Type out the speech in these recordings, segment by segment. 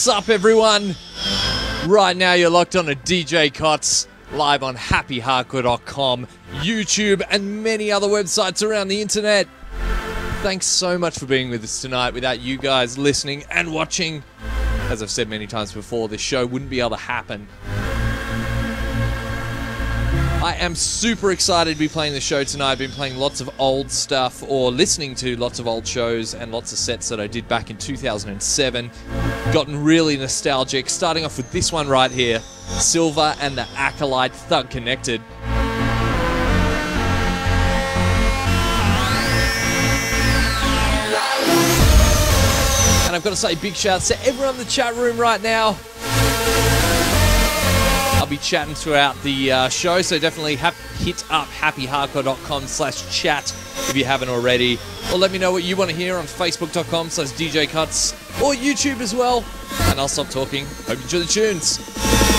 What's up, everyone? Right now, you're locked on to DJ Cots live on happyhardcore.com, YouTube, and many other websites around the internet. Thanks so much for being with us tonight. Without you guys listening and watching, as I've said many times before, this show wouldn't be able to happen. I am super excited to be playing the show tonight. I've been playing lots of old stuff or listening to lots of old shows and lots of sets that I did back in 2007. Gotten really nostalgic, starting off with this one right here Silver and the Acolyte Thug Connected. And I've got to say big shouts to everyone in the chat room right now. Be chatting throughout the uh, show, so definitely hap- hit up happyhardcore.com slash chat if you haven't already. Or let me know what you want to hear on facebook.com slash djcuts or YouTube as well. And I'll stop talking. Hope you enjoy the tunes.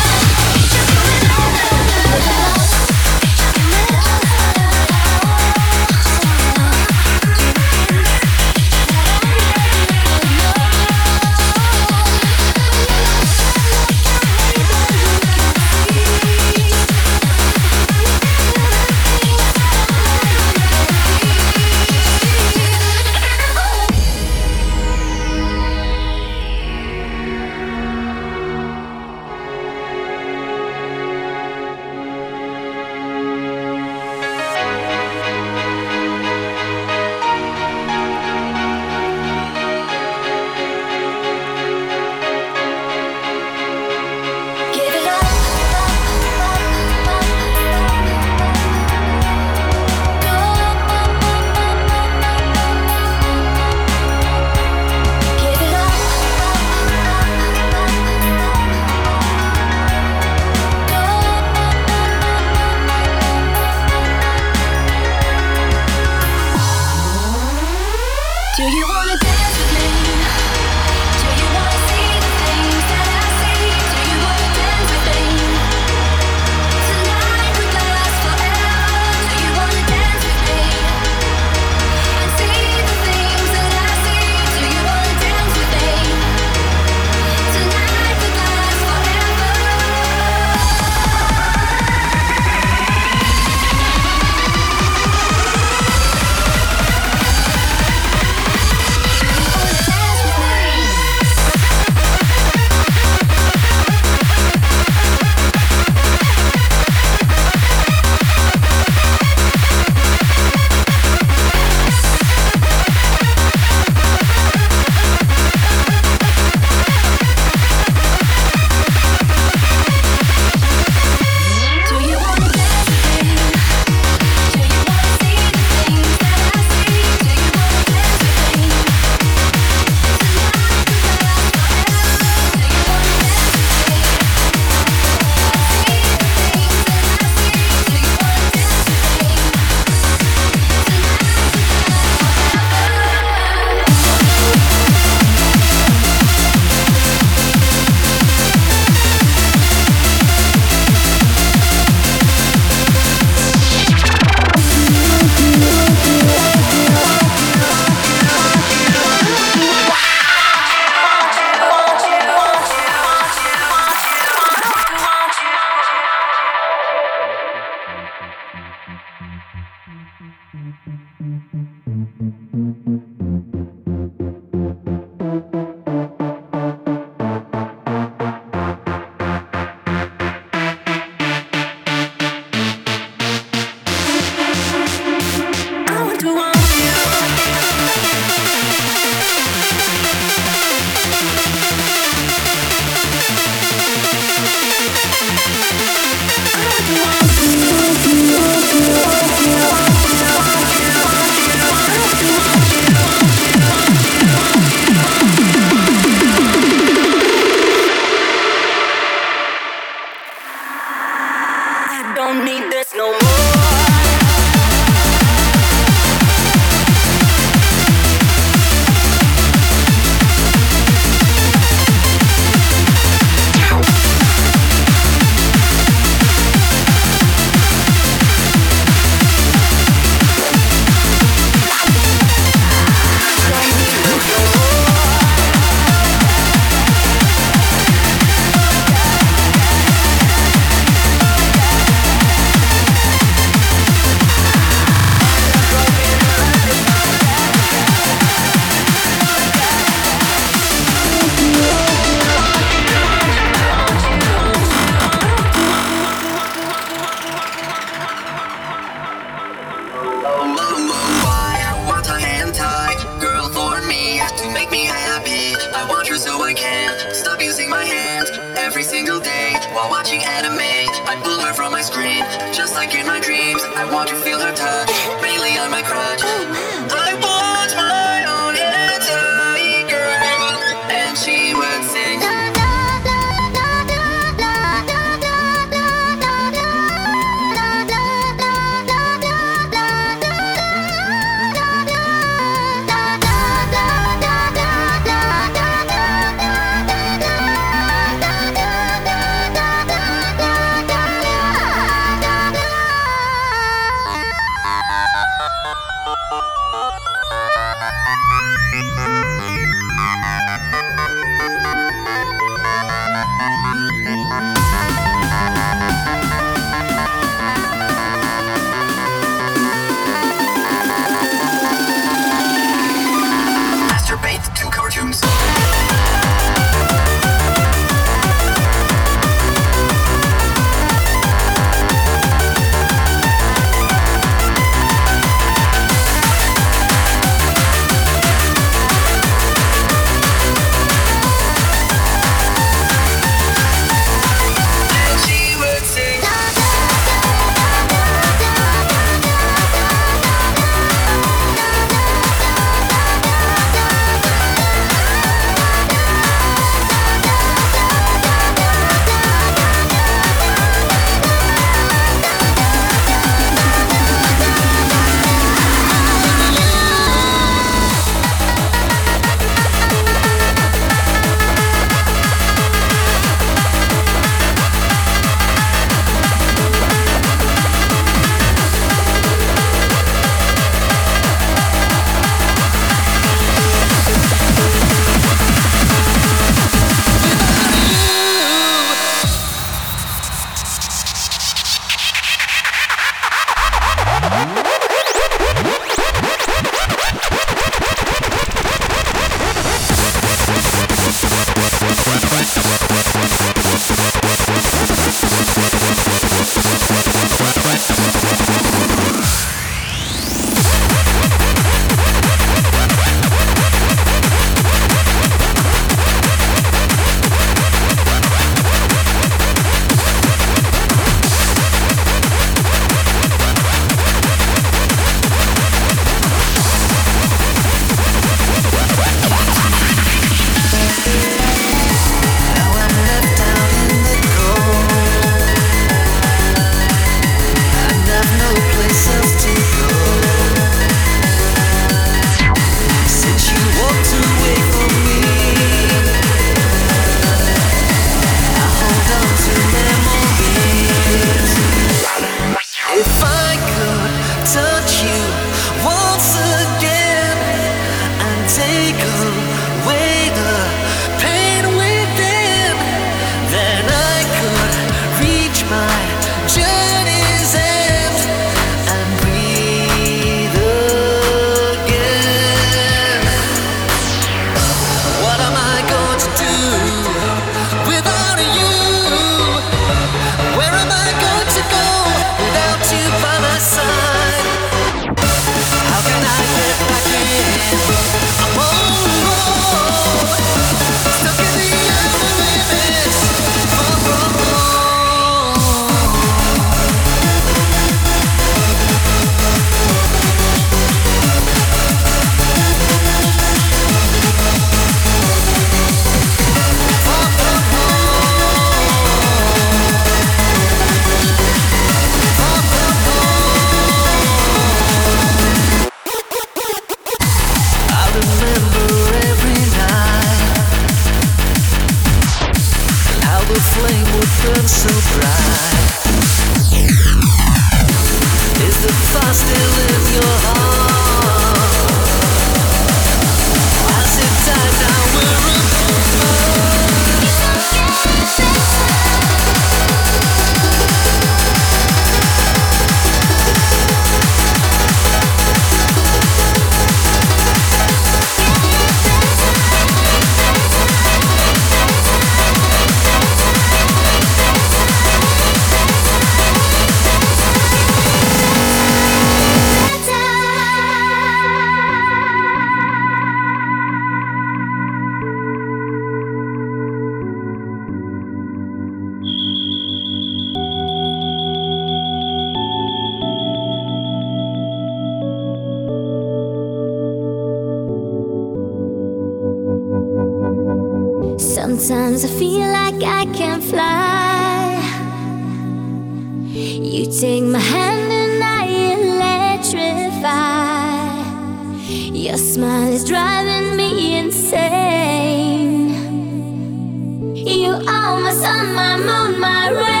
My sun, my moon, my rain.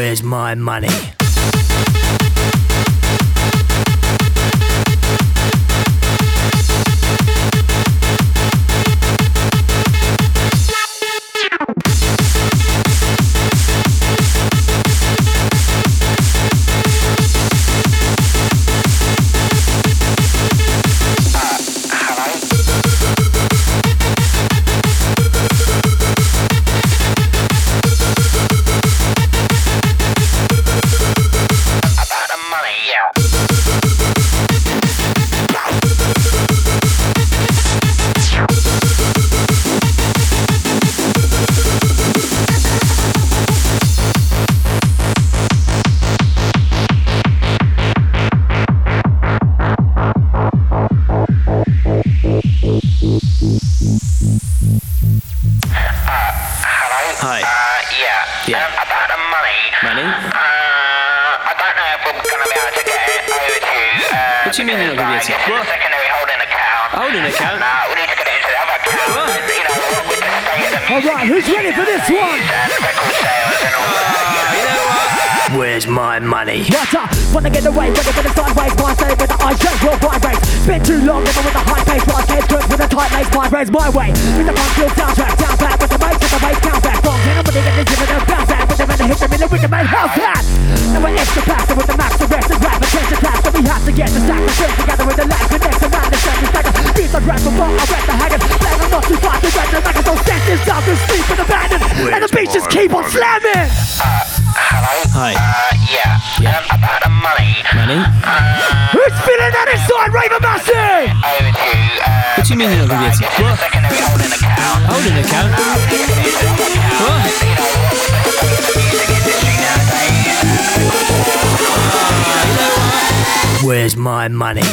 Where's my money? Wanna get away, wanna get it sideways, my say with the eyes shut, your vibrates. Been too long, never with a high pace, right head good with a tight lace, my raise my way. With the funk feel soundtrack, down back with the mic, with the bass count back. In them, but they get the zip and bounce back. With them and hit them in the rhythm and house that. Now we're extra faster with the max, the rest is rap, attention class. So we have to get the stack and bring together with the lag. Connect around the second stagger. Beats are rap bar, I rap the haggard. Flag I'm not too far to rap the. Don't stand this down to sleep and abandon. And the just keep on slamming. Hi. Uh, yeah. Um, about the money. Money? Who's feeling that inside, Raven Massey? Over to, uh, What do you mean you're not gonna be able to? What? secondary holding account. Holding an account? What? You know, what's the music industry nowadays? Where's my money?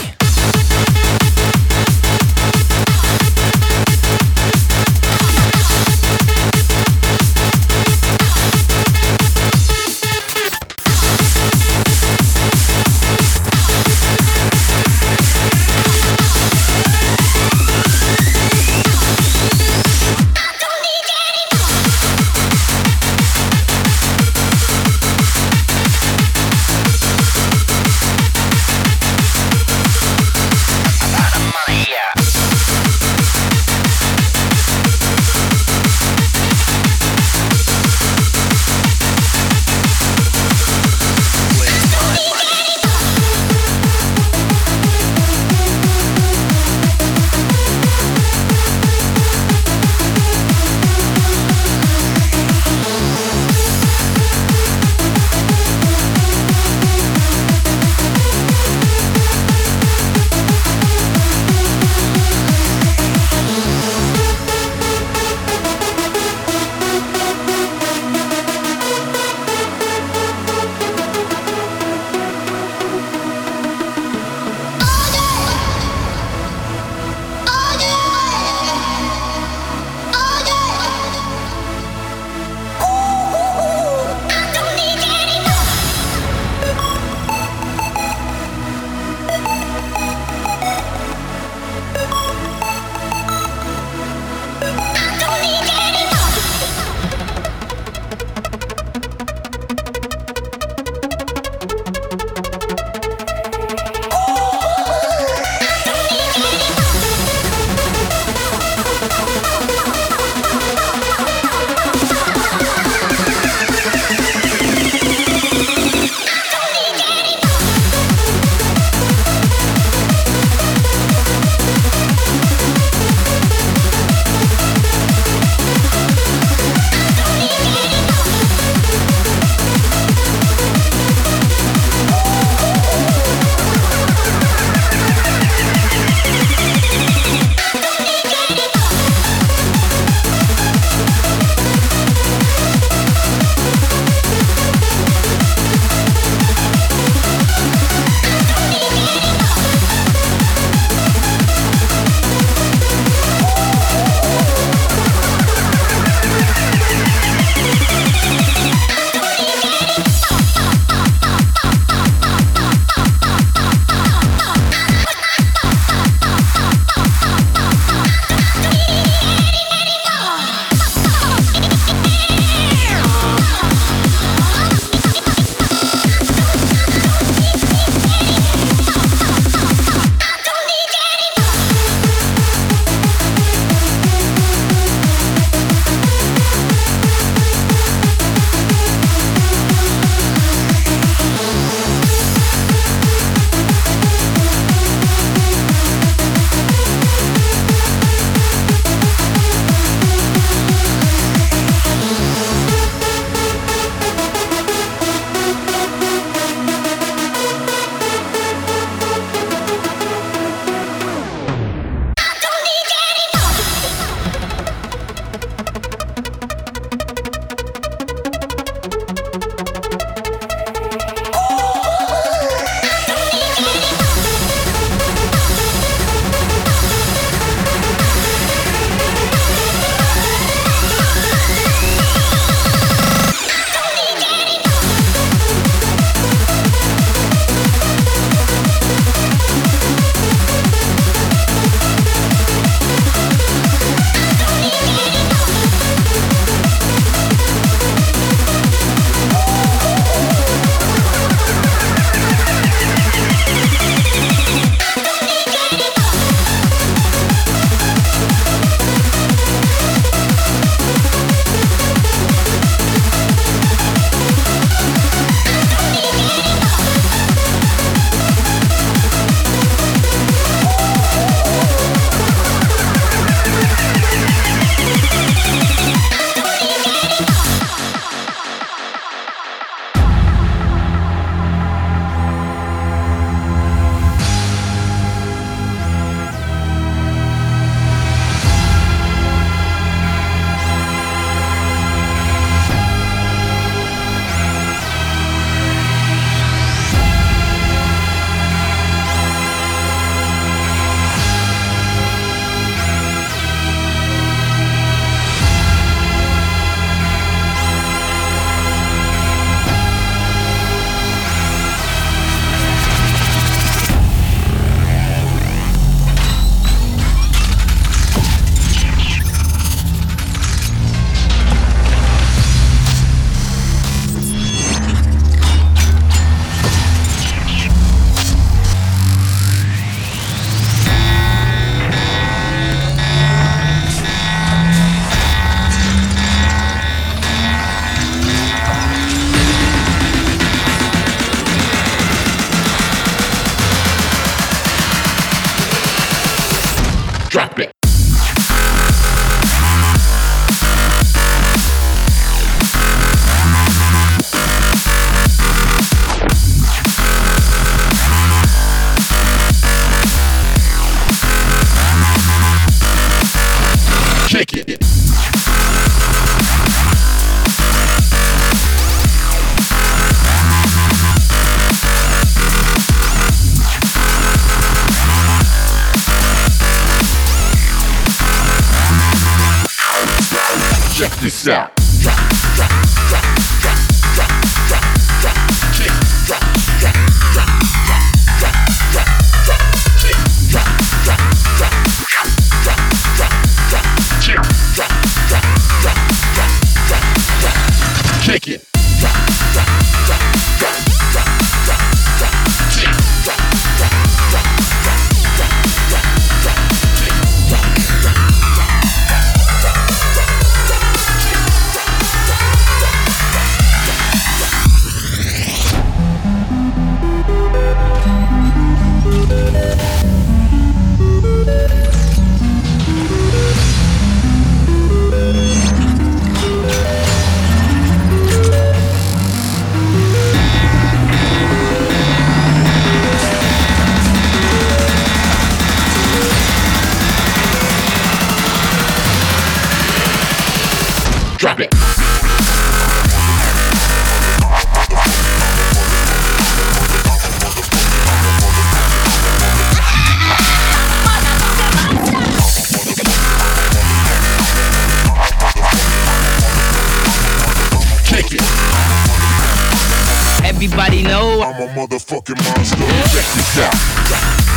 everybody know I'm a motherfucking monster. Check this out.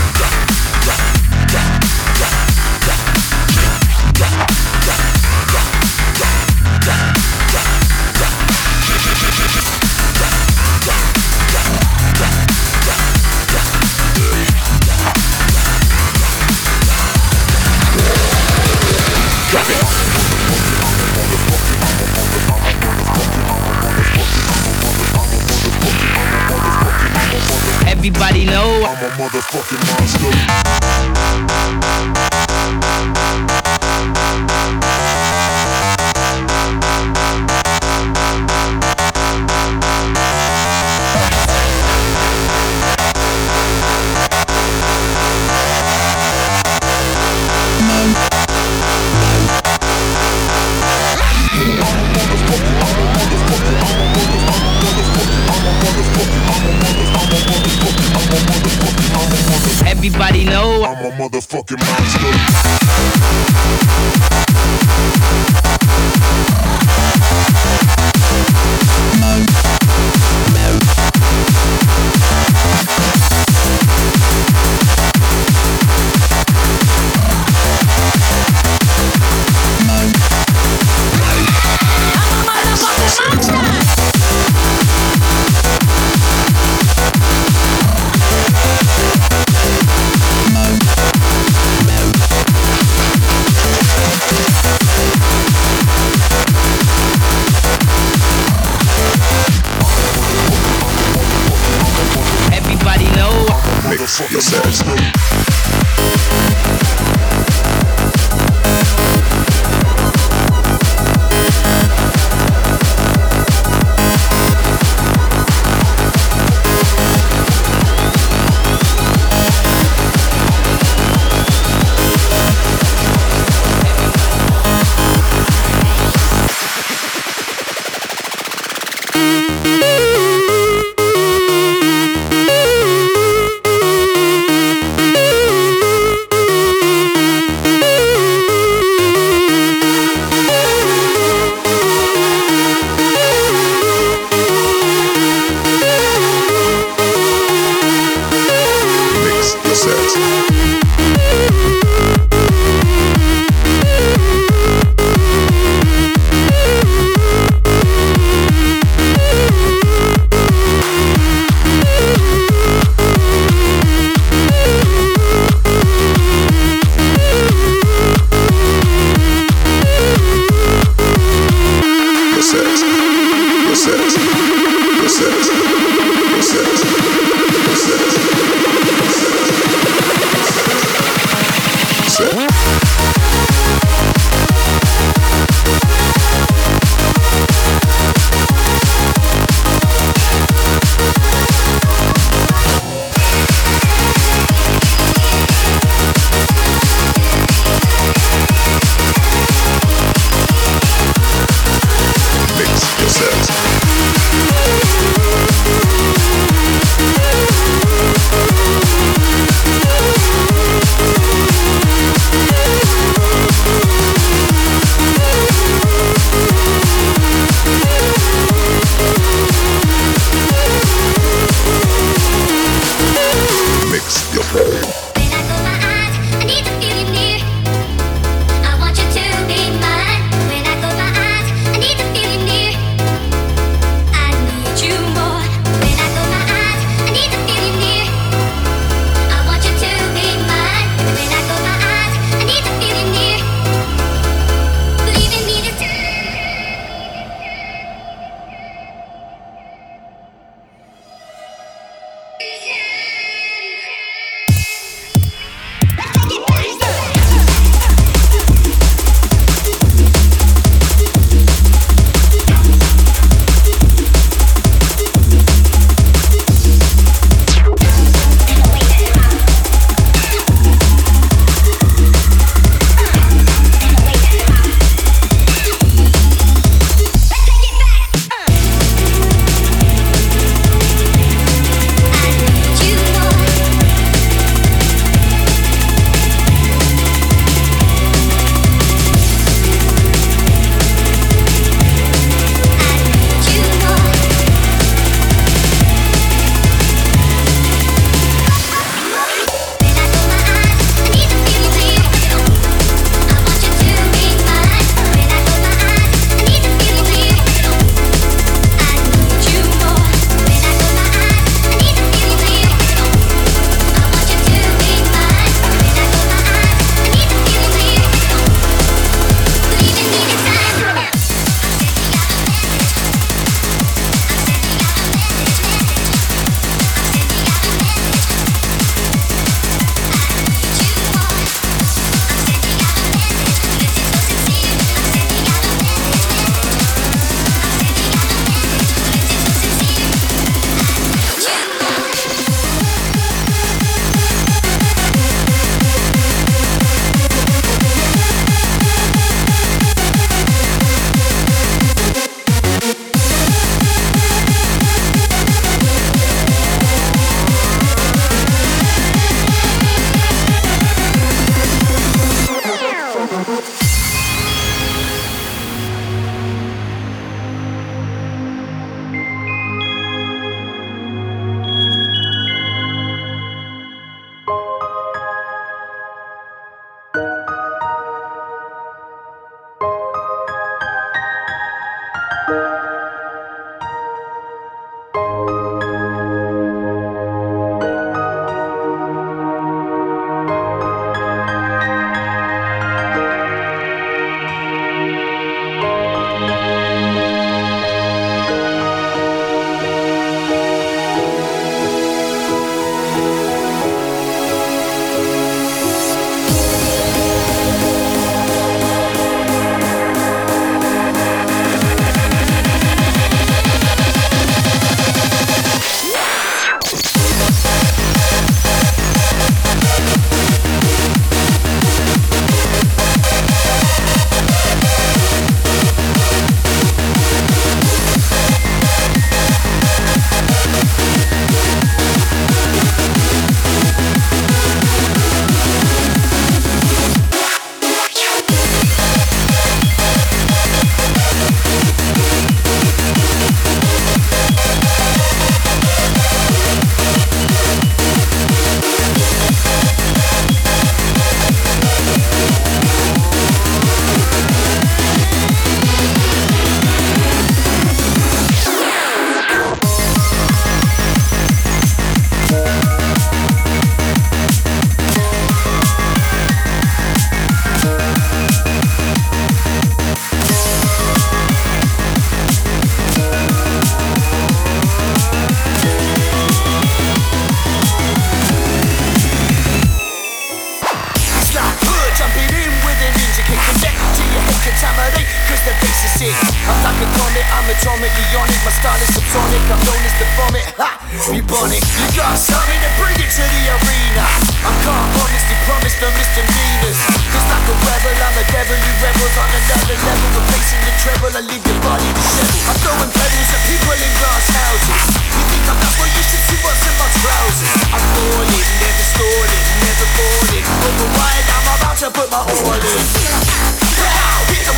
motherfucking I'm atomically on it. My style is subsonic, I'm known as the vomit. Ha! Bubonic, you got something to bring it to the arena. I can't honestly promise no misdemeanors. Cause like a rebel, I'm a devil who rebels on another level. Replacing the treble, I leave your body disheveled. I'm throwing pedals at people in glass houses. You think I'm not well, you should see what's in my trousers. I'm falling, never stalling, never falling. Over wide, I'm about to put my all in. With a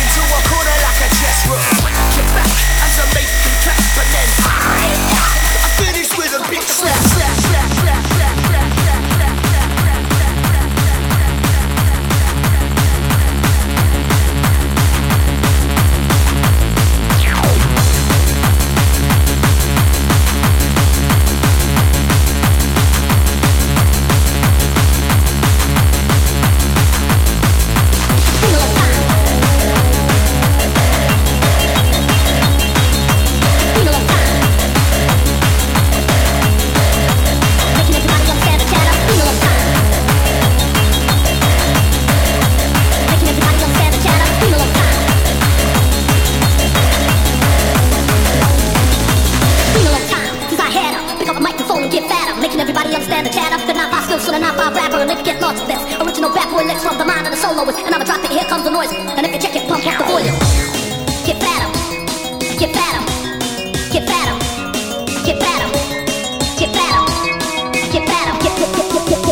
into a corner like a chess rook. Back as I make them clap, and then I, finish with a big slap, slap, slap, slap, slap, 9-5 skills 9-5 rapper if get lost with this Original bad boy licks from the mind of the soloist And I'ma drop it, here comes the noise And if you check it, pump up the volume Get fatter Get fatter Get fatter Get fatter Get fatter Get fatter get, get, get,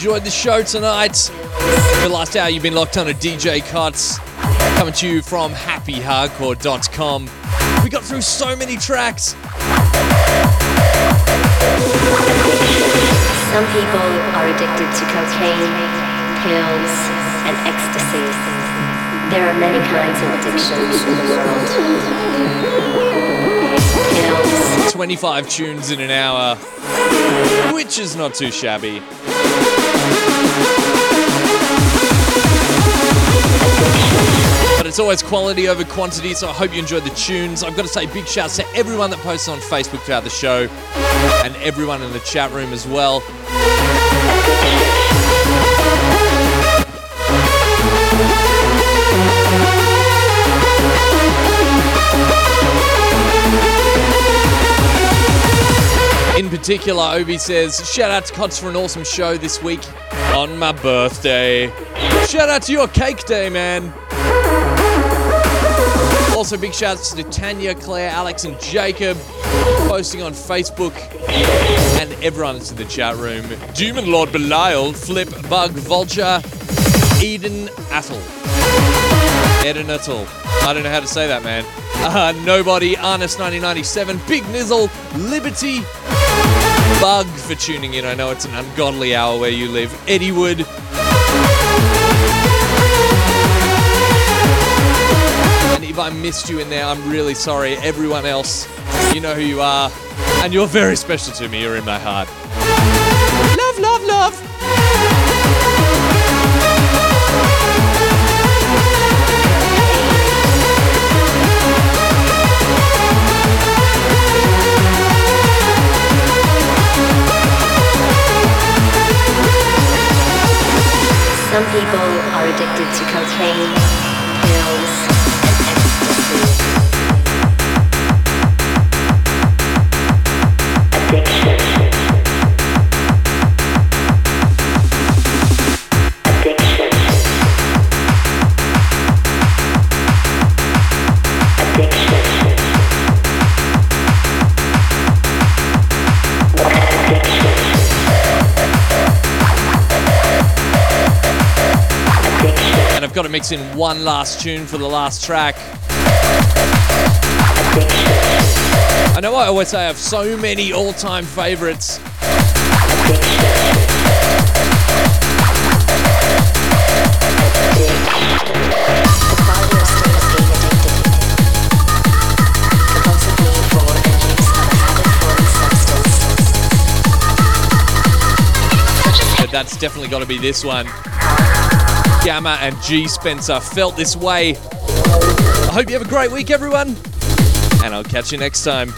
enjoyed the show tonight. For the last hour, you've been locked on a DJ Cuts, coming to you from happyhardcore.com. We got through so many tracks. Some people are addicted to cocaine, pills, and ecstasy. There are many kinds of addictions in the world. Pills, 25 tunes in an hour, which is not too shabby. But it's always quality over quantity, so I hope you enjoyed the tunes. I've got to say big shouts to everyone that posts on Facebook throughout the show and everyone in the chat room as well. Particular, Obi says, shout out to Cots for an awesome show this week on my birthday. Shout out to your cake day, man. Also, big shouts to Tanya, Claire, Alex, and Jacob posting on Facebook and everyone in the chat room. Demon Lord Belial, Flip, Bug, Vulture, Eden Attle. Eden Attle. I don't know how to say that, man. Uh, Nobody, Arnest1997, Big Nizzle, Liberty, Bug for tuning in. I know it's an ungodly hour where you live. Eddie Wood. And if I missed you in there, I'm really sorry. Everyone else, you know who you are. And you're very special to me. You're in my heart. off. Some people are addicted to cocaine, pills, and ecstasy. Addiction. Got to mix in one last tune for the last track. I know I always say I have so many all time favorites. But that's definitely got to be this one. Gamma and G Spencer felt this way. I hope you have a great week, everyone, and I'll catch you next time.